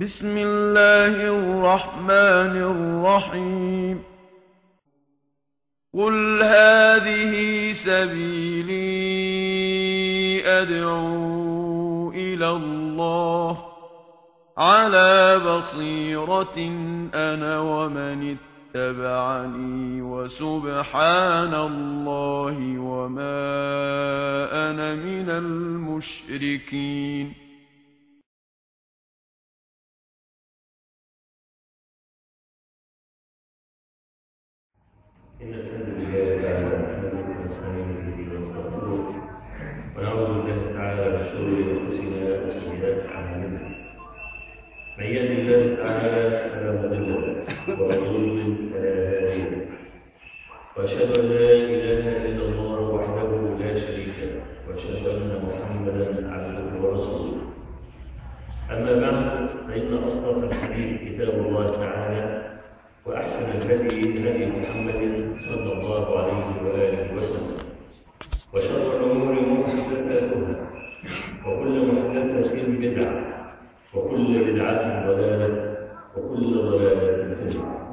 بسم الله الرحمن الرحيم. قل هذه سبيلي أدعو إلى الله. على بصيرة أنا ومن اتبعني وسبحان الله وما أنا من المشركين. إن الحمد لله تعالى نحمده ونستعين به ونستغفره ونعوذ بالله تعالى من أنفسنا وسيئات أعمالنا. من يهد الله تعالى فلا مضل له ومن وأشهد أن لا إله إلا الله وحده لا شريك له وأشهد أن محمدا عبده ورسوله. أما بعد فإن أصدق الحديث كتاب الله تعالى وأحسن الهدي هدي محمد صلى الله عليه وآله وسلم. وشر الأمور محدثاتها. وكل محدثة بدعة. وكل بدعة ضلالة. وكل ضلالة في النار.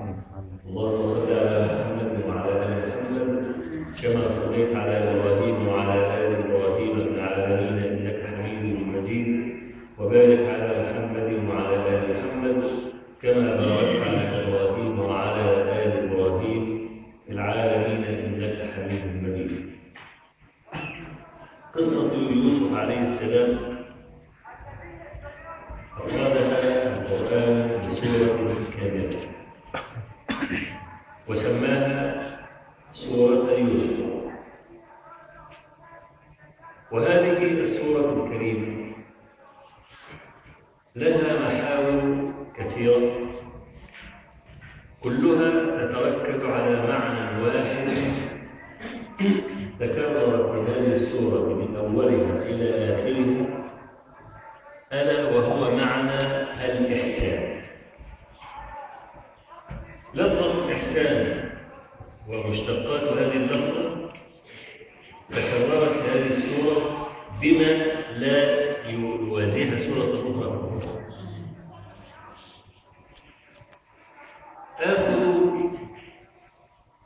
سورة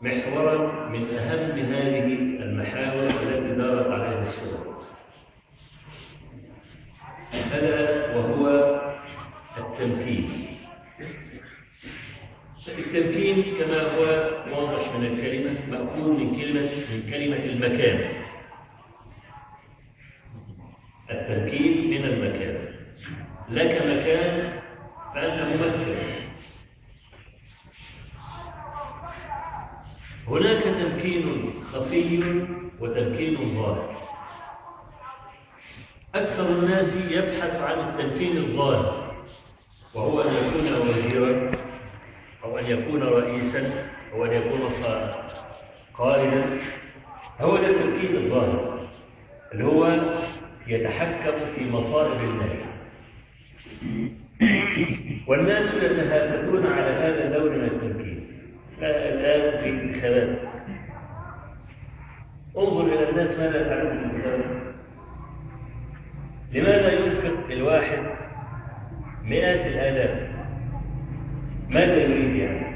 محورا من أهم هذه المحاور التي دارت السورة. ألا وهو التمكين. التمكين كما هو واضح من الكلمة مأخوذ من كلمة من كلمة المكان التمكين من المكان لك مكان فأنت ممكن هناك تمكين خفي وتمكين ظاهر. أكثر الناس يبحث عن التمكين الظاهر وهو أن يكون وزيرا أو أن يكون رئيسا أو أن يكون قائدا. هو التمكين الظاهر اللي هو يتحكم في مصائب الناس. والناس يتهافتون على هذا اللون من التمكين الآن في الانتخابات انظر إلى الناس ماذا يفعلون في الانتخابات لماذا ينفق الواحد مئات الآلاف؟ ماذا يريد يعني؟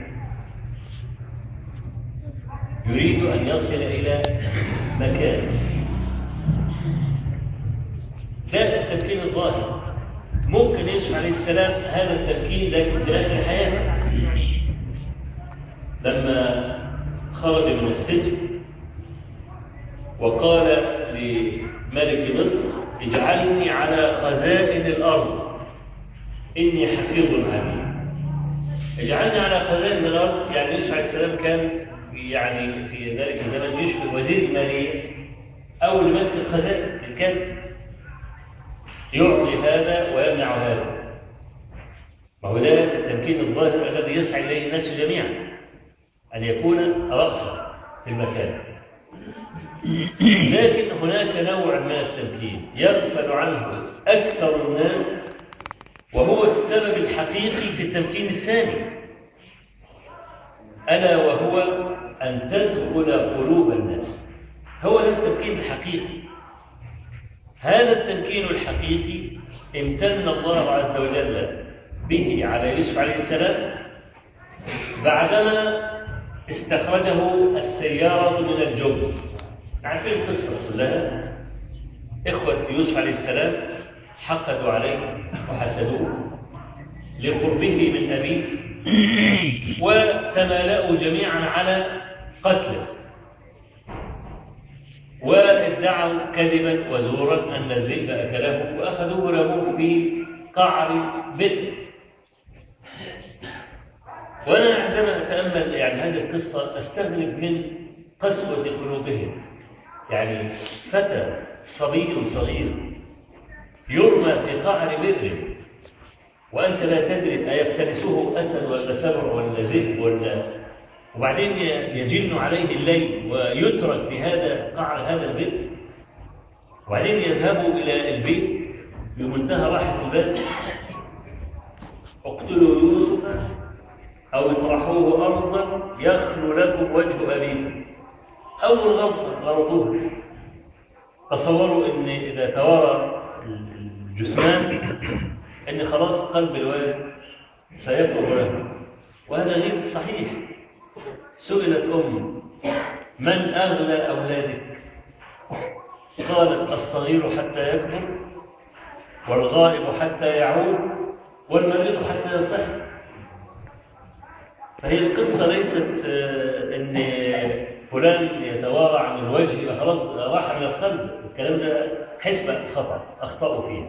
يريد أن يصل إلى مكان. لا التمكين الظاهر. ممكن يوسف عليه السلام هذا التمكين لكن في آخر حياته؟ لما خرج من السجن وقال لملك مصر اجعلني على خزائن الأرض إني حفيظ عليم اجعلني على خزائن الأرض يعني يوسف عليه السلام كان يعني في ذلك الزمن يشبه وزير المالية أو اللي ماسك الخزائن الكامل يعطي هذا ويمنع هذا. ما هو ده التمكين الظاهر الذي يسعى إليه الناس جميعا أن يكون رأسا في المكان. لكن هناك نوع من التمكين يغفل عنه أكثر الناس وهو السبب الحقيقي في التمكين الثاني. ألا وهو أن تدخل قلوب الناس. هو ده التمكين الحقيقي. هذا التمكين الحقيقي امتن الله عز وجل به على يوسف عليه السلام بعدما استخرجه السيارة من الجب عارفين القصة كلها؟ إخوة يوسف عليه السلام حقدوا عليه وحسدوه لقربه من أبيه وتمالأوا جميعا على قتله. وادعوا كذبا وزورا أن الذئب أكله وأخذوه له في قعر بئر وأنا عندما أتأمل يعني هذه القصة أستغرب من قسوة قلوبهم. يعني فتى صبي صغير يرمى في قعر بئر وأنت لا تدري أيفترسه أسد ولا سبع ولا ذئب ولا وبعدين يجن عليه الليل ويترك في هذا قعر هذا البئر وبعدين يذهبوا إلى البيت بمنتهى راحة البال اقتلوا يوسف أو اطرحوه أرضا يخلو لكم وجه أبيكم أول غلطة غلطوها تصوروا إن إذا توارى الجثمان إن خلاص قلب الولد له. وهذا غير صحيح. سئلت أم من أغلى أولادك؟ قالت الصغير حتى يكبر والغائب حتى يعود والمريض حتى يصح فهي القصة ليست أن فلان يتوارى عن الوجه يبقى خلاص راح من القلب. الكلام ده حسبة خطأ أخطأوا فيه.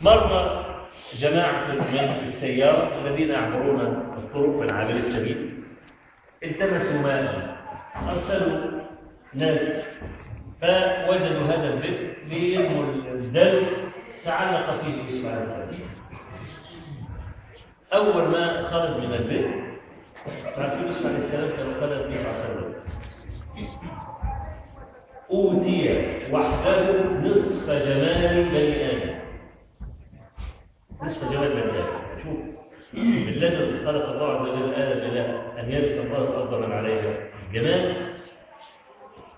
مرة جماعة من السيارة الذين يعبرون الطرق من عابر السبيل التمسوا ماء أرسلوا ناس فوجدوا هذا البئر ليرموا الدلو تعلق فيه يوسف عليه السلام أول ما خرج من البئر بعد يوسف عليه السلام كما قال النبي صلى الله عليه وسلم أوتي وحده نصف جمال بني آدم بني آدم شوف الذي خلق الله عز وجل آدم إلى أن يرث الله أفضل من عليها. الجمال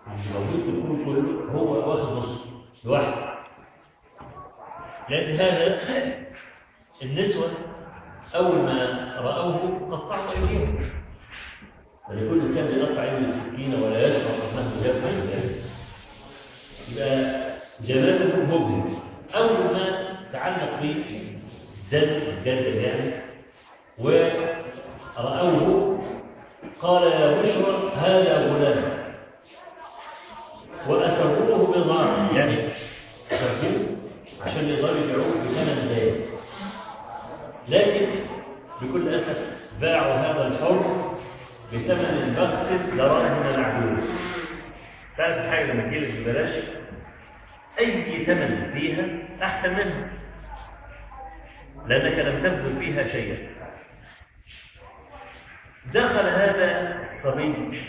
الموجود في الكون كله هو واخد نصف لوحده. لأن هذا النسوة أول ما رأوه قطعوا أيديهم. فلكل إنسان يقطع يده بالسكينة ولا يشعر أنه يفعل ذلك. يبقى جماله مبهر أول ما تعلق به دم الجلد يعني. ورأوه قال يا بشرى هذا غلام. وأسروه بضاعة يعني عشان يقدروا يبيعوه بثمن زايد لكن بكل أسف باعوا هذا الحر بثمن بخس دراهم معدودة تعرف الحاجة لما تجيلك ببلاش؟ أي ثمن فيها أحسن منها لأنك لم تبذل فيها شيئا. دخل هذا الصبي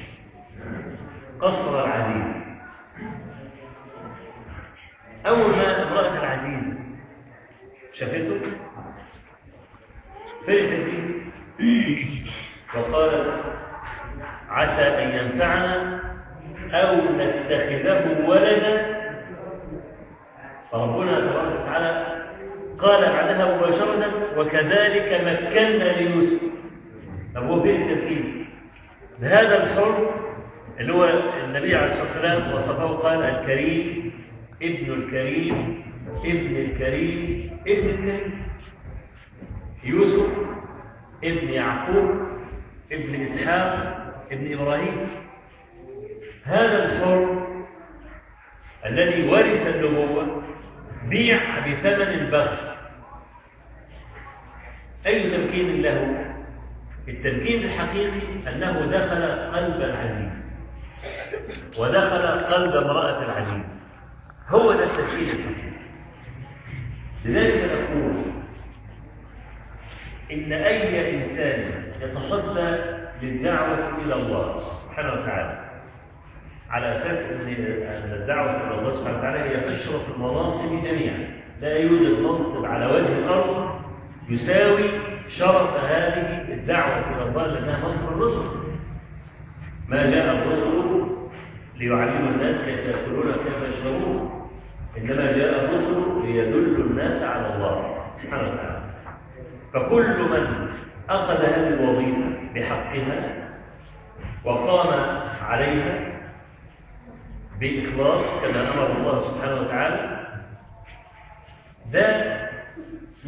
قصر العزيز. أول ما امرأة العزيز شافته فرحت به وقالت عسى أن ينفعنا أو نتخذه ولدا. فربنا تبارك وتعالى قال بعدها مباشرة وكذلك مكنا ليوسف. طب هو فين التفكير؟ بهذا الحر اللي هو النبي عليه الصلاة والسلام وصفه قال الكريم ابن الكريم ابن الكريم ابن الكريم. يوسف ابن يعقوب ابن إسحاق ابن إبراهيم. هذا الحر الذي ورث النبوة بيع بثمن بخس أي تمكين له؟ التمكين الحقيقي أنه دخل قلب العزيز. ودخل قلب امرأة العزيز. هو ده التمكين الحقيقي. لذلك نقول إن أي إنسان يتصدى للدعوة إلى الله سبحانه وتعالى على أساس أن الدعوة إلى الله سبحانه وتعالى هي أشرف المناصب جميعا. لا يوجد منصب على وجه الأرض يساوي شرف هذه الدعوة إلى الله لأنها منصب الرسل. ما جاء الرسل ليعلموا الناس كيف يأكلون وكيف يشربون إنما جاء الرسل ليدلوا الناس على الله سبحانه وتعالى. فكل من أخذ هذه الوظيفة بحقها وقام عليها بإخلاص كما أمر الله سبحانه وتعالى ده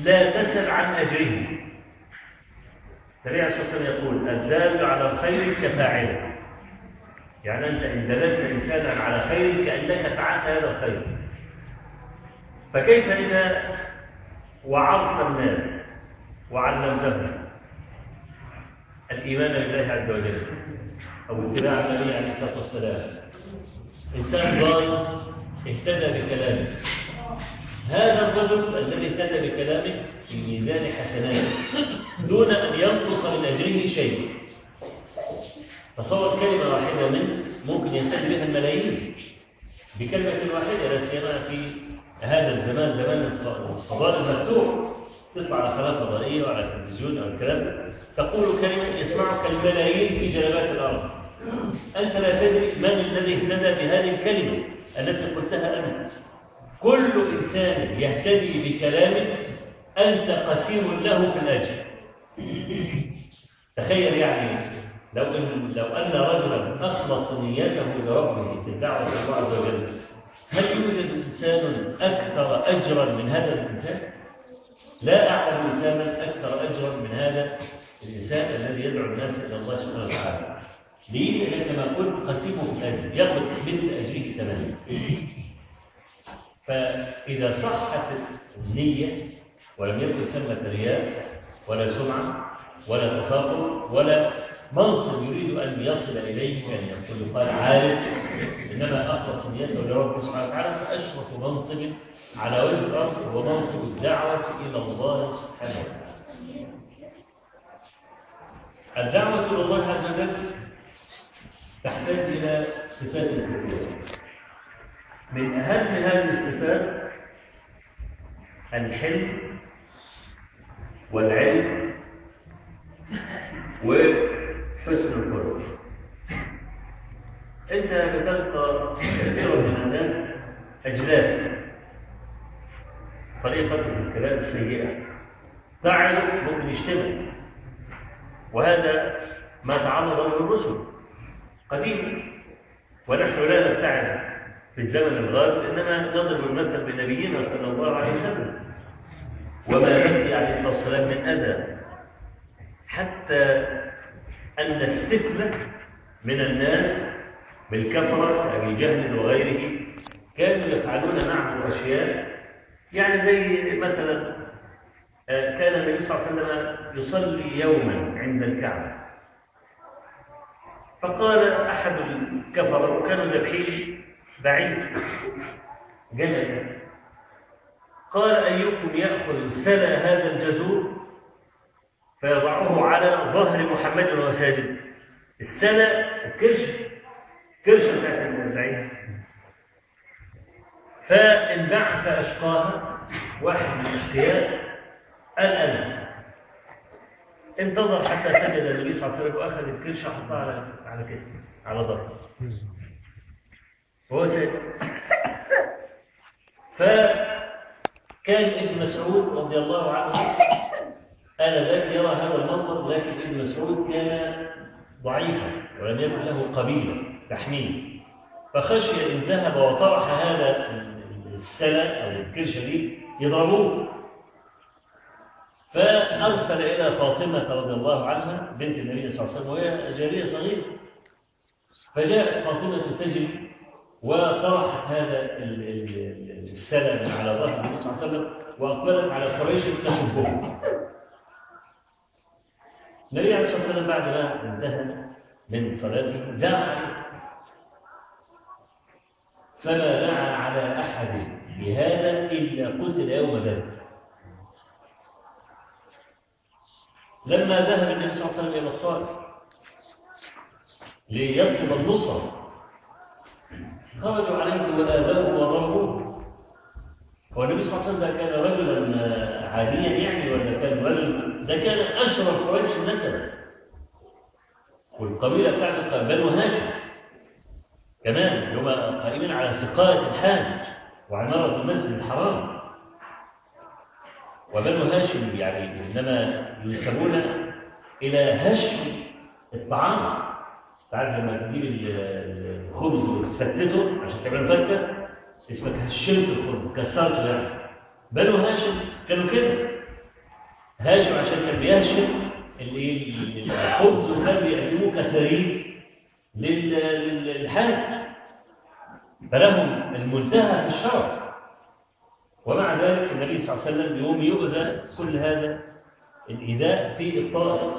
لا تسل عن أجره. النبي عليه الصلاة والسلام يقول الدال على الخير كفاعله. يعني أنت إن دللت إنسانا على خير كأنك فعلت هذا الخير. فكيف إذا وعظت الناس وعلمتهم الإيمان بالله عز وجل أو اتباع النبي عليه الصلاة والسلام؟ إنسان ضال اهتدى بكلامه. هذا الرجل الذي اهتدى بكلامه في ميزان حسناته دون أن ينقص من أجره شيء. تصور كلمة واحدة منه ممكن يهتدي بها الملايين. بكلمة واحدة لا سيما في هذا الزمان زمان الفضاء المفتوح. تطلع على قناة فضائية وعلى التلفزيون أو الكلام. تقول كلمة يسمعك الملايين في جنبات الأرض. أنت لا تدري من الذي اهتدى بهذه الكلمة التي قلتها أنت. كل إنسان يهتدي بكلامك أنت قسيم له في الأجر تخيل يعني لو إن لو أن رجلا أخلص نيته لربه في الدعوة الله عز وجل هل يوجد إنسان أكثر أجرا من هذا الإنسان؟ لا أعلم إنسانا أكثر أجرا من هذا الإنسان الذي يدعو الناس إلى الله سبحانه وتعالى. ليه؟ لأن كما قلت قسيمه في الأجر، ياخذ مثل أجره تماما. فإذا صحت النية ولم يكن ثمة رياء ولا سمعة ولا تفاقر ولا منصب يريد أن يصل إليه كان يقول يقال عالم إنما أخلص نيته لربه سبحانه وتعالى فأشرف منصب على وجه الأرض هو منصب الدعوة إلى الله سبحانه وتعالى. الدعوة إلى الله عز وجل تحتاج إلى صفات كثيرة. من أهم هذه الصفات الحلم والعلم وحسن الخلق أنت بتلقى كثيرا من الناس أجلاف. طريقة الكلام السيئة. تعرف ممكن يشتمك وهذا ما تعرض له الرسل قديما ونحن لا نبتعد. في الزمن الغالب إنما نضرب المثل بنبينا صلى الله عليه وسلم. وما يأتي عليه الصلاة والسلام من أذى. حتى أن السفله من الناس بالكفرة كابي جهل وغيره كانوا يفعلون معه أشياء. يعني زي مثلا كان النبي صلى الله عليه وسلم يصلي يوما عند الكعبة. فقال أحد الكفرة وكانوا ذبحين بعيد. جمل قال أيكم يأخذ سلا هذا الجزور؟ فيضعه على ظهر محمد وهو ساجد السلا الكرش. كرش بتاعت البعيد. فانبعث أشقاها واحد من الأشقياء قال أنا انتظر حتى سجد النبي صلى الله عليه وسلم وأخذ الكرش وحطها على على كتفه على ظهره. وهو سيد فكان ابن مسعود رضي الله عنه آنذاك يرى هذا المنظر لكن ابن مسعود كان ضعيفا ولم يكن له قبيلة تحميه. فخشي إن ذهب وطرح هذا السنة أو الكرشة دي يضربوه. فأرسل إلى فاطمة رضي الله عنها بنت النبي صلى الله عليه وسلم وهي جارية صغيرة. فجاءت فاطمة تجري وطرحت هذا السلم على ظهر النبي صلى الله عليه وسلم وأقبلت على قريش تسبهم النبي عليه الصلاة والسلام بعد ما انتهى من صلاته عليه فما دعا على أحد بهذا إلا قتل يوم بدر. لما ذهب النبي صلى الله عليه وسلم إلى الطائف ليطلب النصره خرجوا عليه وآذوه وضربوه. هو النبي صلى الله عليه وسلم كان رجلا عاديا يعني ولا كان رجل ده كان أشرف قريش نسبا والقبيلة بتاعته بنو هاشم. كمان هم قائمين على سقاية الحاج وعمارة المسجد الحرام. وبنو هاشم يعني إنما ينسبون إلى هشم الطعام. تعرف لما تجيب ال- الخبز وتفتته عشان تعمل فتة اسمك هشمت الخبز كسرته يعني بنو هاشم كانوا كده. هاشم عشان كان بيهشم الخبز وكان بيقدموه لل- للحاج فلهم المنتهى في الشرف ومع ذلك النبي صلى الله عليه وسلم يوم يؤذى كل هذا الإيذاء في الطائف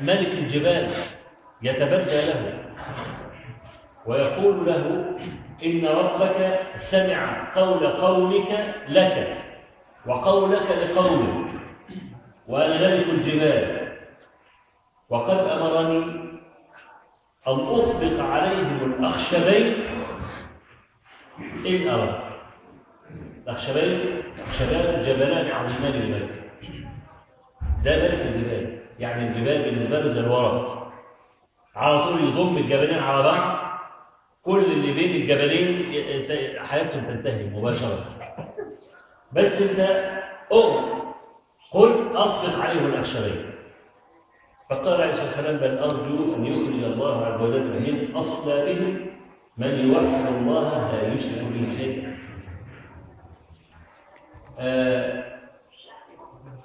وملك الجبال يتبدى له ويقول له إن ربك سمع قول قومك لك وقولك لقومك وأنا ملك الجبال وقد أمرني أن أطبق عليهم الأخشبين إن أردت الأخشبين أخشبان جبلان عظيمان الملك. ده ملك الجبال. يعني الجبال بالنسبة له زي الورق على طول يضم الجبلين على بعض. كل اللي بين الجبلين حياتهم تنتهي مباشرة. بس انت اؤمن قل اطلق عليهم الاخشبين فقال عليه الصلاة والسلام بل أرجو أن يخرج الله عز وجل من اصلابهم من يوحد الله لا يشرك به شيئا. آه،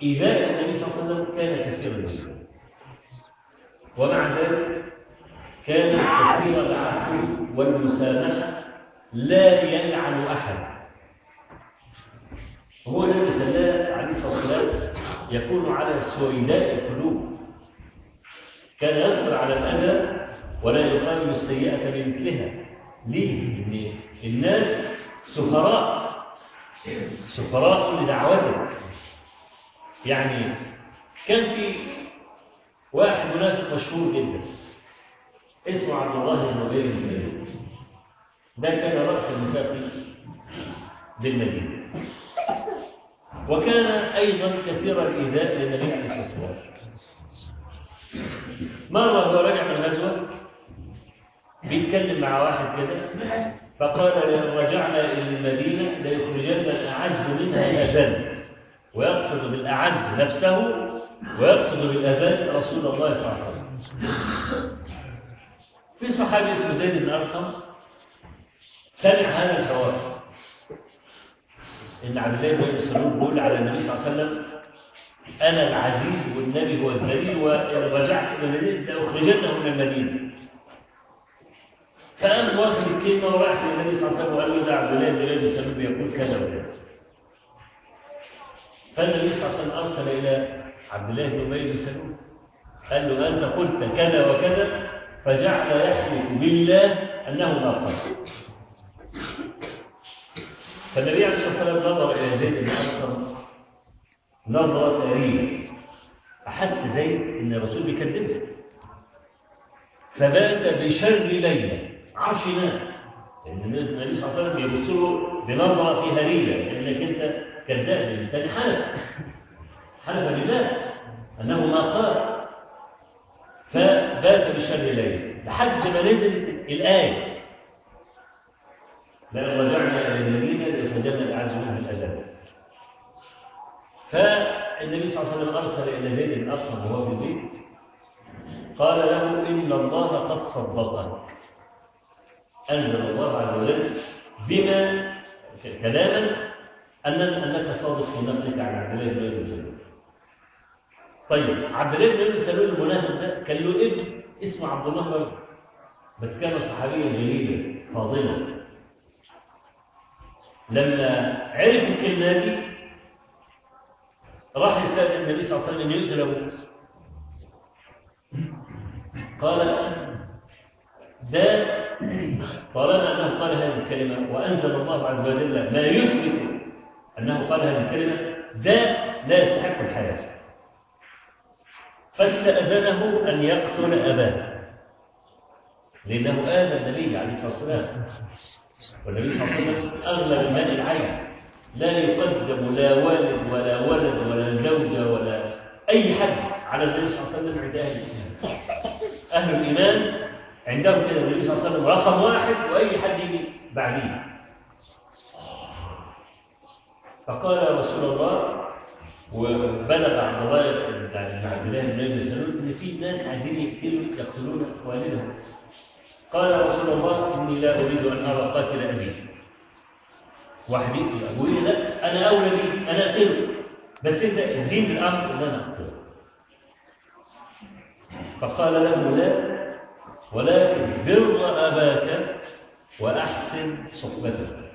إيذاء النبي صلى الله عليه وسلم كان كثيرا جدا ومع ذلك كان كثير العفو والمسامحة لا يلعن أحد. هو الذي خلاه عليه الصلاة والسلام يكون على سويداء القلوب. كان يصبر على الأذى ولا يقابل السيئة بمثلها. ليه؟ لأن الناس سفراء. سفراء لدعوته يعني كان في واحد منافق مشهور جدا اسمه عبد الله بن سلول ده كان رأس المنافق بالمدينة وكان أيضا كثير الإيذاء للنبي عليه الصلاة والسلام. مرة هو راجع من غزوه بيتكلم مع واحد كده فقال لو رجعنا إلى المدينة ليخرجن الأعز منها الاذل ويقصد بالأعز نفسه ويقصد بالاذل رسول الله صلى الله عليه وسلم. في صحابي اسمه زيد بن أرقم سمع هذا الحوار. إن عبد الله بن مسعود بيقول على النبي صلى الله عليه وسلم أنا العزيز والنبي هو الذليل وان رجعت إلى المدينة لاخرجنه من المدينة. فقام واخد الكلمة وراح للنبي صلى الله عليه وسلم وقال له ده عبد الله بن مسعود بيقول كذا وكذا. فالنبي صلى الله عليه وسلم أرسل إلى عبد الله بن أبي بن سلول. قال له أنت قلت كذا وكذا فجعل يحلف بالله أنه ما قال. فالنبي عليه الصلاة والسلام نظر إلى زيد بن ارقم نظره تاريخ أحس زيد إن الرسول بيكذبه. فبات بشر ليلة. عرش لأن النبي صلى الله عليه وسلم يبص له بنظرة فيها ريبه لانك أنت كذاب انت حلف حلف بالله أنه ما قال. فبات بشر ليله لحد ما نزلت الآية. لأن رجعنا إلى المدينة لفجرنا الأعز منها الأذى فالنبي صلى الله عليه وسلم أرسل إلى زيد بن أرقم وهو في البيت. قال له إن الله قد صدقك. أنزل الله عز وجل بما كلاما أن أنك صادق في نقلك عن عبد الله بن سلول. طيب عبد الله بن سلول المنافق ده كان له ابن اسمه عبد الله بن بس كان صحابيا جليلا فاضلا لما عرف الكلمة دي راح يستأذن النبي صلى الله عليه وسلم يقتل أبوه. قال ده طالما أنه قال هذه الكلمة وأنزل الله عز وجل ما يثبت أنه قال هذه الكلمة ده لا يستحق الحياة. فاستأذنه أن يقتل أباه. لأنه آذى النبي عليه الصلاة والسلام. والنبي صلى الله عليه وسلم أغلب المال العين. لا يقدم لا والد ولا ولد ولا زوجة ولا أي حد على النبي صلى الله عليه وسلم عند أهل الإيمان. أهل الإيمان عندهم كده. النبي صلى الله عليه وسلم رقم واحد وأي حد يجي بعديه. فقال رسول الله وبلغ عبد الله بن عبد الله بن ابي سلول إن في ناس عايزين يقتلوا يقتلون والدهم. قال رسول الله إني لا أريد أن أرى قاتل أبي. واحد يقتل أبوي. لا أنا أولى بيه أنا أقتله. بس إنت اديني الامر ان أنا أقتله. فقال له لا ولكن بر أباك وأحسن صحبته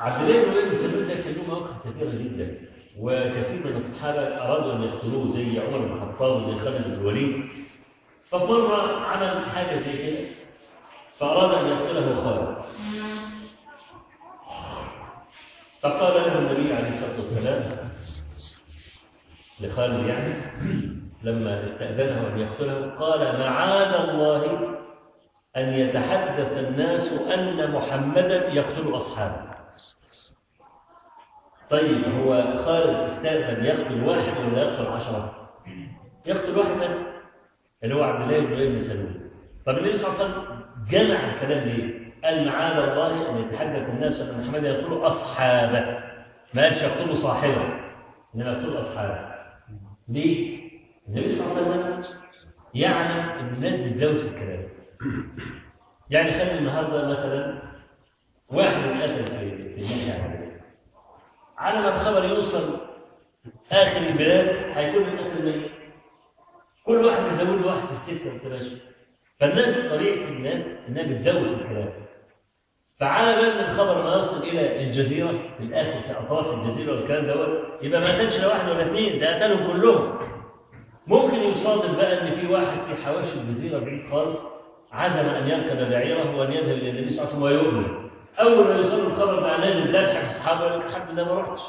عبد الله بن ابي سلول ده كان له مواقف كثيرة جدا وكثير من الصحابة أرادوا أن يقتلوه زي عمر بن الخطاب وزي خالد بن الوليد. فمره عمل حاجة زي كده فأراد أن يقتله خالد. فقال له النبي عليه الصلاة والسلام لخالد يعني لما استأذنه أن يقتله قال معاذ الله أن يتحدث الناس أن محمدا يقتل أصحابه. طيب هو خالد استاذن يقتل واحد ولا يقتل عشرة؟ يقتل واحد بس اللي هو عبد الله بن أبي سلول طب النبي صلى الله عليه وسلم جمع الكلام ليه؟ قال معاذ الله أن يتحدث الناس أن محمدا يقتل أصحابه ما قالش يقتل صاحبه إنما يقتل أصحابه ليه؟ النبي صلى الله عليه وسلم يعلم ان الناس بتزود في الكلام يعني خلي النهارده مثلا واحد في في المشهد على ما الخبر يوصل آخر البلاد هيكون القتل ميت كل واحد يزود له واحد في الستة والثلاثه فالناس طبيعه الناس إنها بتزود الكلام. فعلى بال ما الخبر ما يصل إلى الجزيرة في الآخر في أطراف الجزيرة والكلام دوت يبقى ما قتلش لا واحد ولا اثنين ده قتلهم كلهم. ممكن يصادف بقى إن في واحد في حواشي الجزيرة بعيد خالص عزم أن يركب بعيره وأن يذهب إلى النبي صلى الله عليه وسلم ويؤمن. أول ما يوصل الخبر بقى نازل ذبح في الصحابة الحمد لله ما رحتش.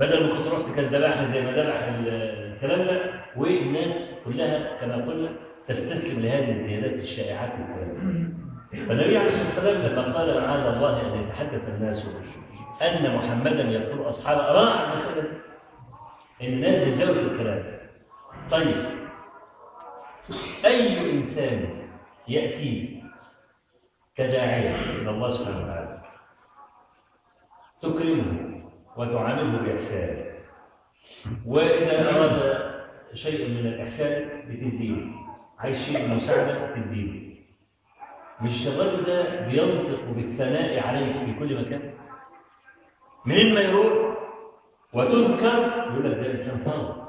بدل ما كنت رحت كان ذبحني زي ما ذبح الكلام ده والناس كلها كما قلنا تستسلم لهذه الزيادات الشائعات والكلام فالنبي عليه الصلاة والسلام لما قال معاذ الله أن يتحدث الناس أن محمدا يقتل أصحابه راى المساله الناس بتزود الكلام طيب أي إنسان يأتي كداعيه إلى الله سبحانه وتعالى. تكرمه وتعامله بإحسان. وإذا أراد شيء من الإحسان بتديه عايز شيء من المساعده تديه مش الراجل ده بينطق بالثناء عليك في كل مكان. منين ما يروح وتذكر يقول لك ده إنسان فاضل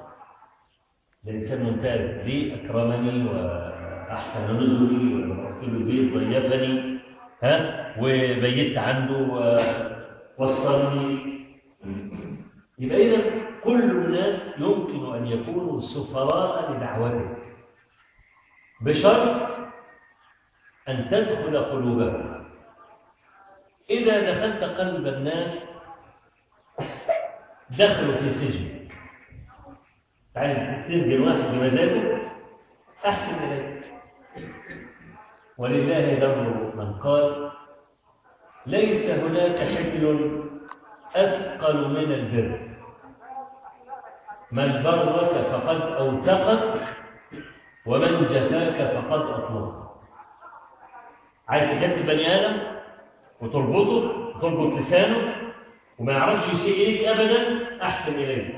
ده إنسان ممتاز. ليه؟ أكرمني وأحسن نزلي له البيت ضيفني. ها؟ وبيت عنده ووصلني يبقى اذا كل الناس يمكن أن يكونوا سفراء لدعوتك. بشرط أن تدخل قلوبهم. إذا دخلت قلب الناس دخلوا في سجن تعال تسجن واحد بمزاجه أحسن إليك. ولله در من قال ليس هناك حمل أثقل من البر. من برك فقد أوثقك ومن جفاك فقد أطلقك. عايز تكتب بني آدم؟ وتربطه؟ وتربط لسانه؟ وما يعرفش يسيء إليك ابدا؟ أحسن اليك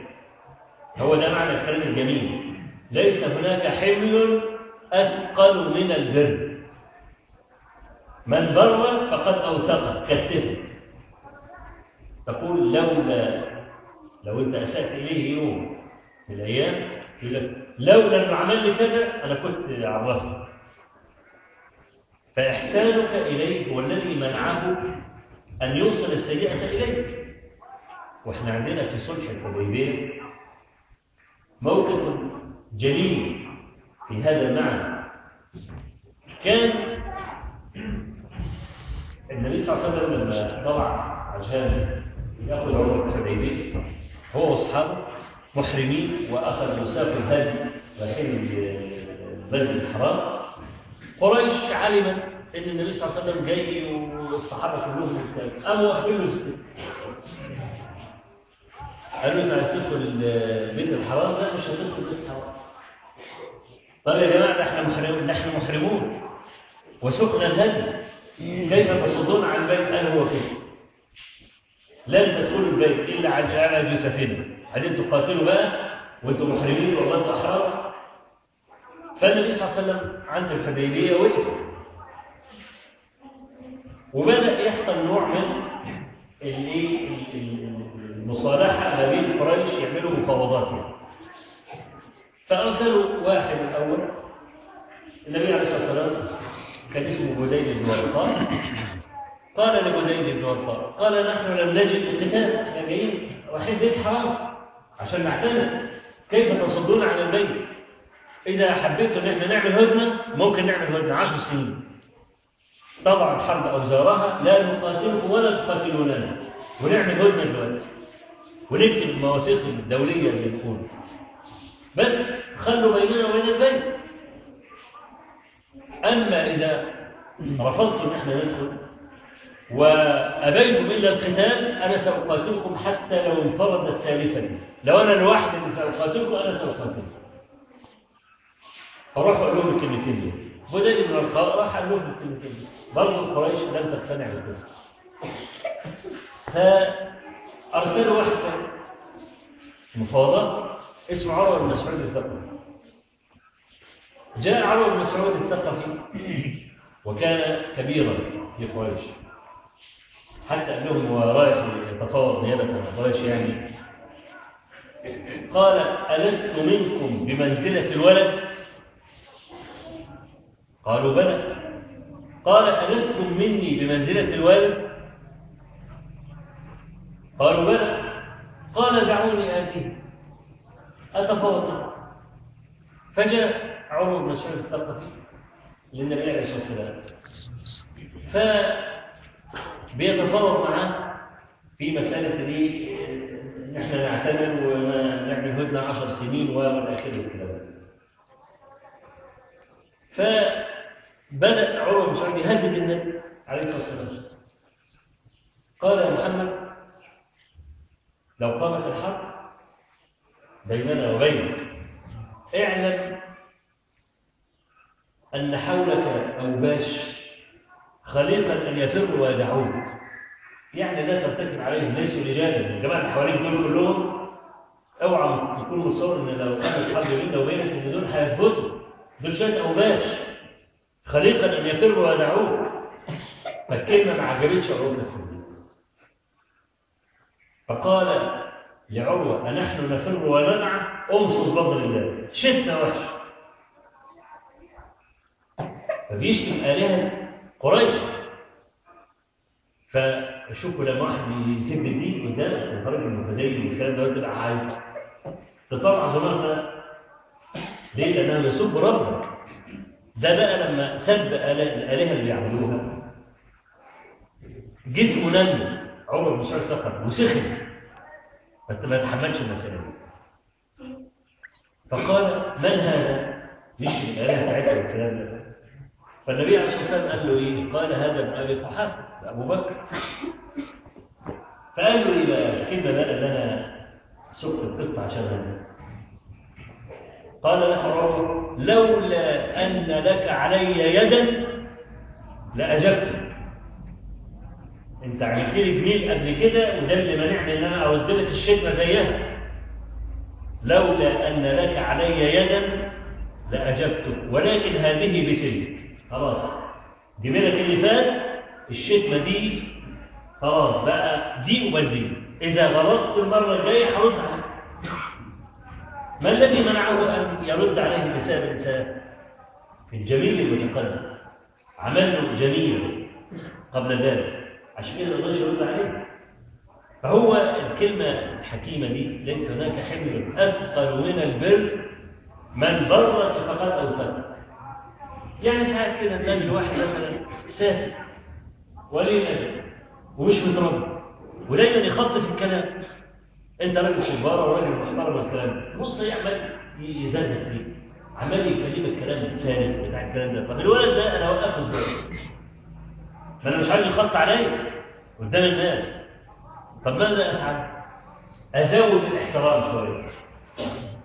هو ده معنى الكلام الجميل. ليس هناك حمل أثقل من البر. من بر فقد اوثقك كتفه. تقول لولا لو أنت أسأت إليه يوم من الأيام يقول لك لولا انه عمل لي كذا أنا كنت عرفت فإحسانك إليه هو الذي منعه أن يوصل السيئة إليك. وإحنا عندنا في صلح الحديبية موقف جليل في هذا المعنى. كان النبي صلى الله عليه وسلم لما طلع عشان يأخذ عمر الحديبيه هو وأصحابه محرمين واخذوا ساق الهادي رايحين المسجد الحرام. قريش علمت إن النبي صلى الله عليه وسلم جاي والصحابة كلهم قاموا واقفين في السكه قالوا انت عايز تدخل بيت الحرام لا مش هتدخل بيت الحرام. طب يا جماعة إحنا محرمون ده إحنا محرمون. وسخن الهدي كيف تصدون عن البيت أنا كده لن تدخلوا البيت إلا على على جثثنا عايزين تقاتلوا بقى؟ وأنتم محرمين والله أنتم أحرار؟ فالنبي صلى الله عليه وسلم عند الحديبية وقف. وبدأ يحصل نوع من الايه المصالحة ما بين قريش يعملوا مفاوضات يعني. فأرسلوا واحد الأول النبي عليه الصلاة والسلام كان اسمه بديل ورقاء قال لبديل ورقاء قال نحن لم نجد القتال إحنا جايين رايحين بيت حرام عشان نعتمد كيف تصدون عن البيت؟ إذا حبيتوا إن إحنا نعمل هدنة ممكن نعمل هدنة عشر سنين. طبعا الحرب أوزارها لا نقاتلكم ولا تقاتلوننا. ونعمل هدنة دلوقتي. ونكتب المواثيق الدولية اللي تكون. بس خلوا بيننا وبين البيت. أما إذا رفضتم إحنا ندخل وأبيتم إلا القتال أنا سأقاتلكم حتى لو انفردت سالفتي لو أنا لوحدي اللي سأقاتلكم أنا سأقاتلكم. فروح أقول لهم الكلمتين دول. بدل الخاء راح قال لهم الكلمتين دول. برضه قريش لم تقتنع بالقصة. فأرسلوا واحد مفاوضات اسمه عروة بن مسعود الثقفي جاء عروة بن مسعود الثقفي وكان كبيرا في قريش. حتى أنه هو رايح يتفاوض نيابه عن قريش يعني قال ألست منكم بمنزلة الولد؟ قالوا بلى. قال ألستم مني بمنزلة الولد؟ قالوا بلى. قال دعوني آتيه أتفاوض فجاء عمر بن مسعود الثقفي للنبي عليه الصلاة والسلام. فبيتفاوض معه في مسألة دي نحن نعتمد ونعمل هدنة عشر سنين ومن آخره الكلام. فبدأ عمر بن مسعود يهدد النبي عليه الصلاة والسلام. قال يا محمد لو قامت الحرب بيننا وبينك اعلم أن حولك أوباش خليقا أن يفروا ويدعوك. يعني لا ترتكب عليهم ليسوا رجالا الجماعة اللي حواليك دول كلهم أوعى تكون متصور إن لو قامت حرب بيننا وبينك إن دول هيثبتوا دول شوية اوباش خليقا أن يفروا ويدعوك. فالكلمه ما عجبتش عروه الصديق فقال لعروة أنحن نفر وننعى أمصر بفضل الله. شتنا وحش. فبيشتم آلهة قريش. فشوفوا لما واحد يسد الدين قدامك وخرج من المفادين والكلام ده تبقى عايز. تطلع زمانها ليه؟ لأنها يسب ربك ده بقى لما سب الآلهة اللي بيعبدوها جسمه نمو عمر بن سعود سقط وسخن. بس ما يتحملش المسألة دي. فقال من هذا؟ مش الآلهة بتاعتها والكلام ده. فالنبي عليه الصلاة والسلام قال له إيه؟ قال هذا ابن أبي قحافة أبو بكر. فقال له إيه بقى؟ الكلمة بقى اللي أنا سقت القصة عشانها قال له عمر لولا أن لك علي يدا لأجبتك أنت عملت لي جميل قبل كده وده اللي منعني إن أنا اود لك الشتمه زيها. لولا أن لك علي يدا لاجبتك ولكن هذه بتلك خلاص. جميلك اللي فات الشتمه دي خلاص بقى دي وبدي إذا غلطت المرة الجاية هرد عليك. ما الذي منعه أن يرد عليه بسبب إنسان؟ الجميل المتقدم عمل له جميل قبل ذلك. عشان كده ما يرد عليه. فهو الكلمة الحكيمة دي ليس هناك حمل أثقل من البر. من برك فقد أوثق يعني ساعات كده تلاقي الواحد مثلا سافر ولي أجل ومش متربي. ودايما يخط في الكلام. انت راجل كبار وراجل محترم والكلام بص يعمل يزلزل فيه عمال يكلمك كلام الثاني بتاع الكلام ده. طب الولد ده أنا أوقفه إزاي؟ ما أنا مش عايز يخط عليا. قدام الناس. طب ماذا أفعل؟ أزود الاحترام شوية.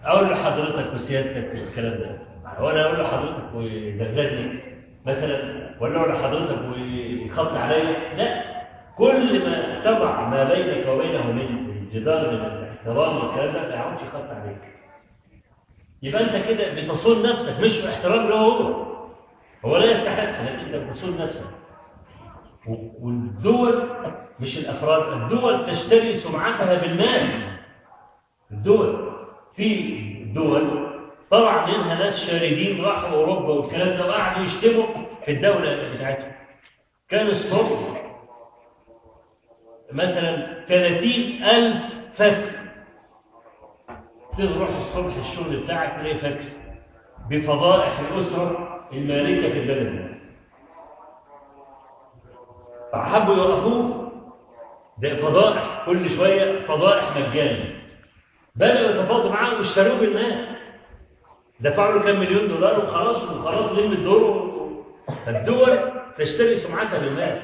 أقول لحضرتك وسيادتك والكلام ده. وأنا أقول لحضرتك وزلزلني مثلا ولا ولا حضرتك ويخط عليا لا. كل ما تضع ما بينك وبينه من جدار من الاحترام والكلام ده ما يعودش يخط عليك. يبقى أنت كده بتصون نفسك مش احترام له هو هو. لا يستحق لكن أنت بتصون نفسك. والدول مش الأفراد الدول تشتري سمعتها بالمال. الدول في دول طلع منها ناس شاردين راحوا أوروبا والكلام ده وقعدوا يشتموا في الدولة بتاعتهم. كان الصبح مثلا 30000 فاكس. تروح الصبح الشغل بتاعك تلاقي فاكس بفضائح الأسرة المالكة في البلد. ده فحبوا يوقفوه. ده فضائح كل شوية فضائح مجانا بدأوا يتفاوضوا معاه واشتروه بالمال. دفعوا له كام مليون دولار وخلاص وخلاص لم الدور. فالدول تشتري سمعتها بالمال.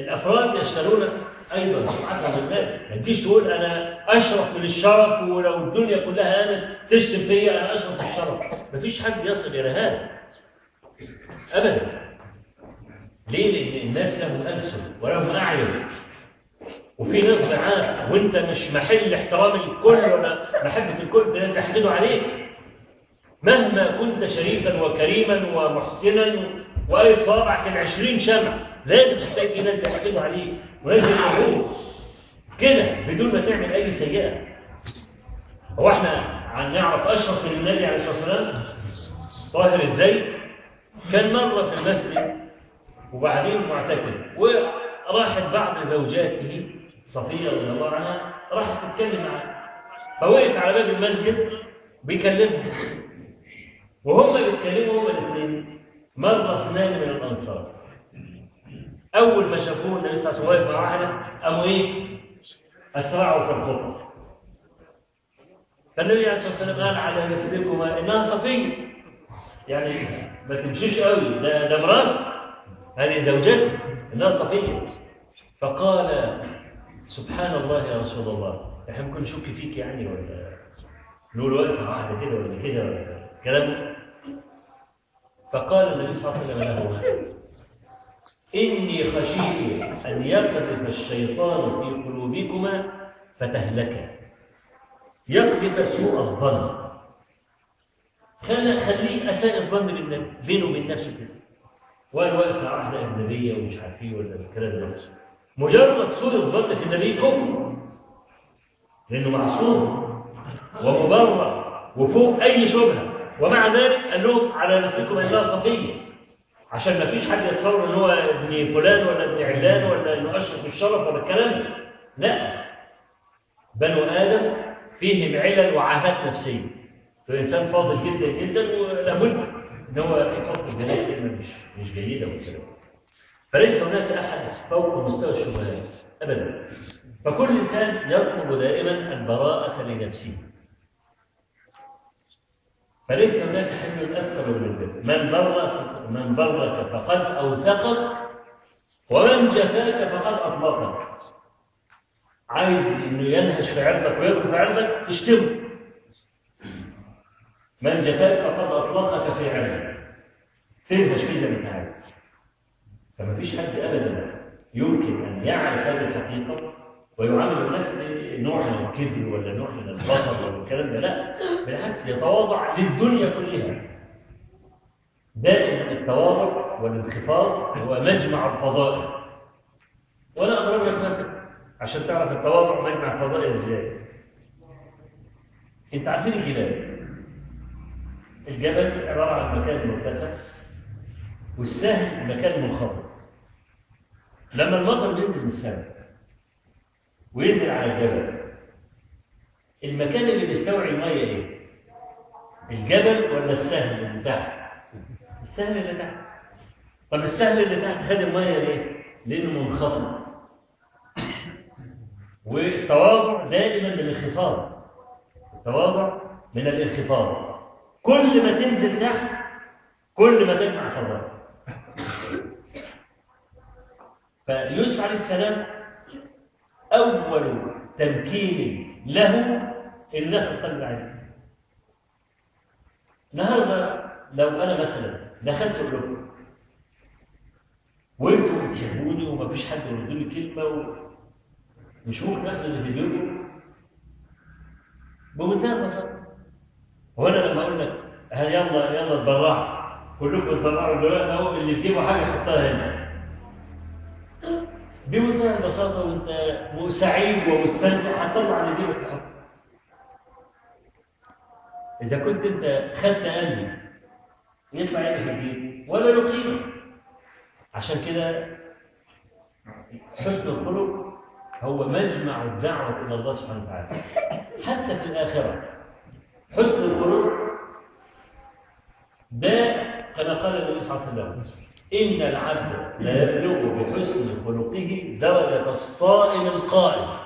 الأفراد يشترون أيضا سمعتها بالمال. ما تجيش تقول أنا أشرف من الشرف ولو الدنيا كلها قامت تشتم فيا أنا أشرف من الشرف. مفيش حد يصل إلى هذا. ابدا. ليه؟ لأن الناس لهم ألسن ولهم أعين. وفي ناس معاك وأنت مش محل احترام الكل ولا محبة الكل ده تحقدوا عليك. مهما كنت شريفا وكريما ومحسنا وقايد صوابعك العشرين شمع لازم تحتاج إلى أن يحقدوا عليك ولازم يعوق كده بدون ما تعمل أي سيئة. هو إحنا عن نعرف أشرف من النبي عليه الصلاة والسلام؟ طاهر الذيل كان مرة في المسجد وبعدين معتكف. وراحت بعض زوجاته صفية رضي الله عنها راحت تتكلم معاه فوقف على باب المسجد بيكلمها. وهم بيتكلموا هما الاثنين مر اثنان من الأنصار. أول ما شافوه النبي صلى الله عليه وسلم واقف مع واحدة قاموا إيه؟ أسرعوا في الخطبه فالنبي عليه الصلاة والسلام قال على رسلكما إنها صفيه يعني ما تمشيش قوي. ده ده مرات. هذه زوجته إنها صفيه فقال سبحان الله يا رسول الله. إحنا ممكن نشك فيك يعني ولا نقول مع واحدة كده ولا كده ولا الكلام ده فقال النبي صلى الله عليه وسلم إني خشيت أن يقذف الشيطان في قلوبكما فتهلكا يقذف سوء الظن. خليه أساء الظن بينه وبين نفسه كده. وأنا واقف مع واحدة أجنبية ومش عارف إيه ولا الكلام ده. مجرد سوء الظن في النبي كفر. لأنه معصوم. ومبرر. وفوق أي شبهة. ومع ذلك قال لهم على نفسكم انها صفية. عشان ما فيش حد يتصور إن هو ابن فلان ولا ابن علان ولا إنه أشرف الشرف ولا الكلام ده. لا. بنو آدم فيهم علل وعاهات نفسية. فالإنسان فاضل جدا جدا ولابد إن هو يحط الجنات كلمة مش مش جيدة والكلام فليس هناك أحد فوق مستوى الشبهات ابدا. فكل إنسان يطلب دائما البراءة لنفسه. فليس هناك حمل أثقل من البر. من بر من برك فقد أوثقك ومن جفاك فقد أطلقك. عايز إنه ينهش في عرضك ويركب في عرضك تشتمه من جفاك فقد أطلقك في عرضك. تنهش فيه زي ما انت عايز فما فيش حد ابدا يمكن أن يعرف هذه الحقيقة. ويعامل الناس نوع من الكبر ولا نوع من البطر ولا الكلام ده. لا بالعكس يتواضع للدنيا كلها. دائما التواضع والانخفاض هو مجمع الفضائل. وأنا اضرب لك مثل عشان تعرف التواضع مجمع الفضائل إزاي. أنت عارفين الجبال؟ الجبل عبارة عن مكان مرتفع والسهل مكان منخفض. لما المطر بينزل من السماء وينزل على الجبل المكان اللي بيستوعب المية إيه؟ الجبل ولا السهل اللي تحت؟ السهل اللي تحت طب السهل اللي تحت خد المية ليه؟ لأنه منخفض والتواضع دائما من الانخفاض التواضع من الانخفاض كل ما تنزل تحت كل ما تجمع فضائل فيوسف عليه السلام أول تمكين له إنه قلب عليه النهارده لو أنا مثلا دخلت أوروبا وانتوا بتحبوني ومفيش حد يرد لي ممكن اخد اللي في ايديكم بمنتهى البساطة. هو أنا لما أقول لك يلا يلا اتبرعوا كلكم اتبرعوا دلوقتي أهو اللي في جيبه حاجة يحطها هنا. بمنتهى البساطة وانت سعيد ومستمتع هتطلع اللي جيبك تحط إذا كنت انت خدت قلبي يطلع إيه الجيب ولا له قيمة. عشان كده حسن الخلق هو مجمع الدعوة إلى الله سبحانه وتعالى. حتى في الآخرة حسن الخلق ده كما قال النبي صلى الله عليه وسلم. إن العبد لا يبلغ بحسن خلقه درجة الصائم القائم.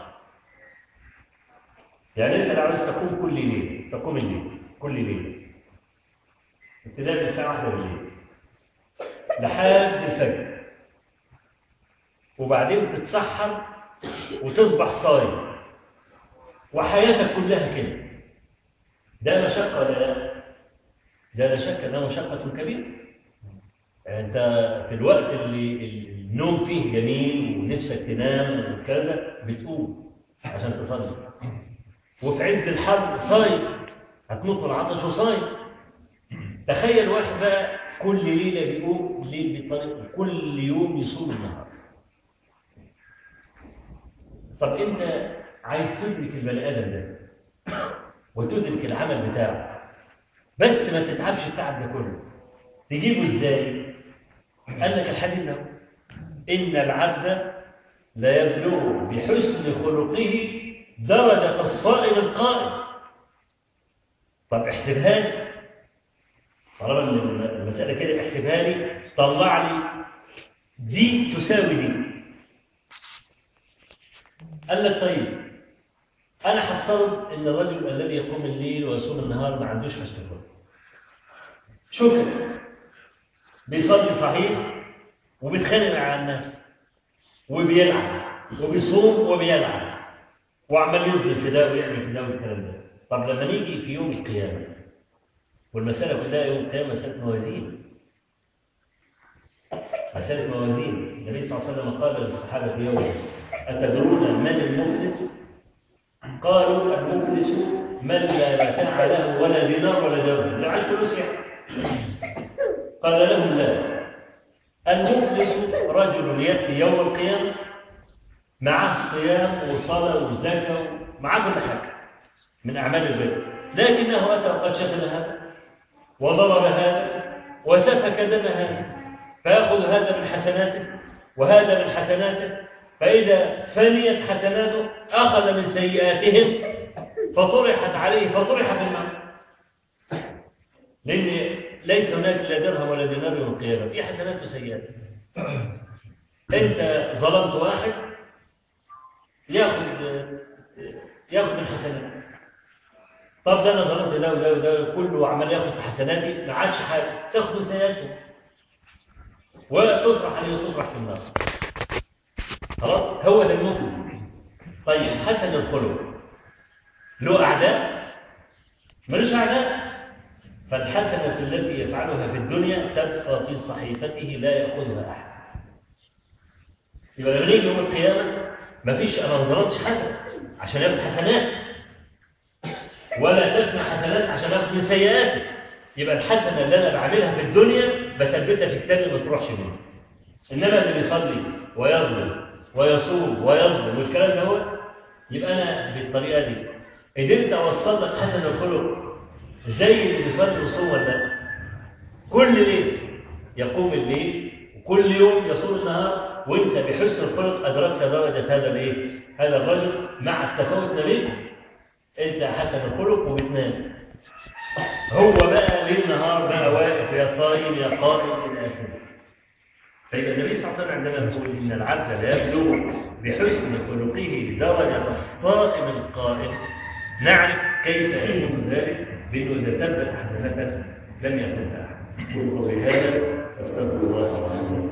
يعني أنت لو عايز تقوم كل ليل تقوم الليل كل ليل ابتداء من الساعة واحدة بالليل. لحد الفجر. وبعدين تتسحر وتصبح صايم وحياتك كلها كده. ده مشقة ولا لا؟ ده لا شك انها مشقة كبيرة. انت في الوقت اللي النوم فيه جميل ونفسك تنام والكلام ده بتقوم عشان تصلي. وفي عز الحر صايم هتموت من العطش وصايم. تخيل واحد بقى كل ليلة بيقوم ليل بطريق كل يوم يصوم النهار. طب انت عايز تدرك البني آدم ده وتدرك العمل بتاعه بس ما تتعبش التعب ده كله تجيبه إزاي قال لك الحديث ده. إن العبد لا يبلغ بحسن خلقه درجة الصائم القائم. طب احسبها لي. طالما المسألة كده احسبها لي طلع لي. دي تساوي دي. قال لك طيب أنا هفترض إن الرجل الذي يقوم الليل ويصوم النهار ما عندوش حسن خلق. شكر بيصلي صحيح وبيتخانق مع الناس وبيلعب وبيصوم وبيلعب وعمال يظلم في ده ويعمل في ده والكلام ده. طب لما نيجي في يوم القيامة والمسألة كلها يوم القيامة مسألة موازين. مسألة موازين. النبي صلى الله عليه وسلم قال للصحابة في يوم أتدرون من المفلس؟ قالوا المفلس من لا متاع له ولا دينار ولا درهم. لا فلوس يعني. قال لهم لا. المفلس رجل يأتي يوم القيامة معه صيام وصلاة وزكاة معه كل حاجة من أعمال البر لكنه أتى وقد شتم هذا وضرب هذا وسفك دم هذا فيأخذ هذا من حسناته وهذا من حسناته. فإذا فنيت حسناته أخذ من سيئاتهم فطرحت عليه فطرح في النار لأن ليس هناك لا درهم ولا دينار يوم القيامة في حسنات وسيئات. أنت ظلمت واحد ياخذ يأخذ من حسناته. طب ده أنا ظلمت ده وده وده كله عمال يأخذ في حسناتي ما عادش حاجة. تأخذ من سيئاته. وتطرح عليه وتطرح في النار. خلاص؟ هو ده المفلس طيب حسن الخلق. له أعداء؟ ملوش أعداء؟ فالحسنة التي يفعلها في الدنيا تبقى في صحيفته لا يأخذها أحد. يبقى لما نيجي يوم القيامة ما فيش أنا ما ظلمتش حد عشان ياخد حسنات. ولا تفنى حسنات عشان أخد من سيئاتك يبقى الحسنة اللي أنا بعملها في الدنيا بثبتها في كتابي ما تروحش مني إنما اللي بيصلي ويظلم ويصوم ويظلم والكلام ده هو يبقى أنا بالطريقة دي. قدرت اوصل لك حسن الخلق زي اللي بيصلي ويصوم ولا كل ليل يقوم الليل وكل يوم يصوم النهار وانت بحسن الخلق أدركت درجة هذا الإيه؟ هذا الرجل مع التفاوت ما أنت حسن الخلق وبتنام. هو بقى ليل نهار بقى واقف يا صايم يا قائم إلى آخره. فإذا النبي صلى الله عليه وسلم عندما يقول إن العبد لا يبلغ بحسن خلقه درجة الصائم القائم نعرف كيف يكون ذلك؟ بأنه إذا ثبت حسناته لم يكن أحد. قل قولي هذا أستغفر الله العظيم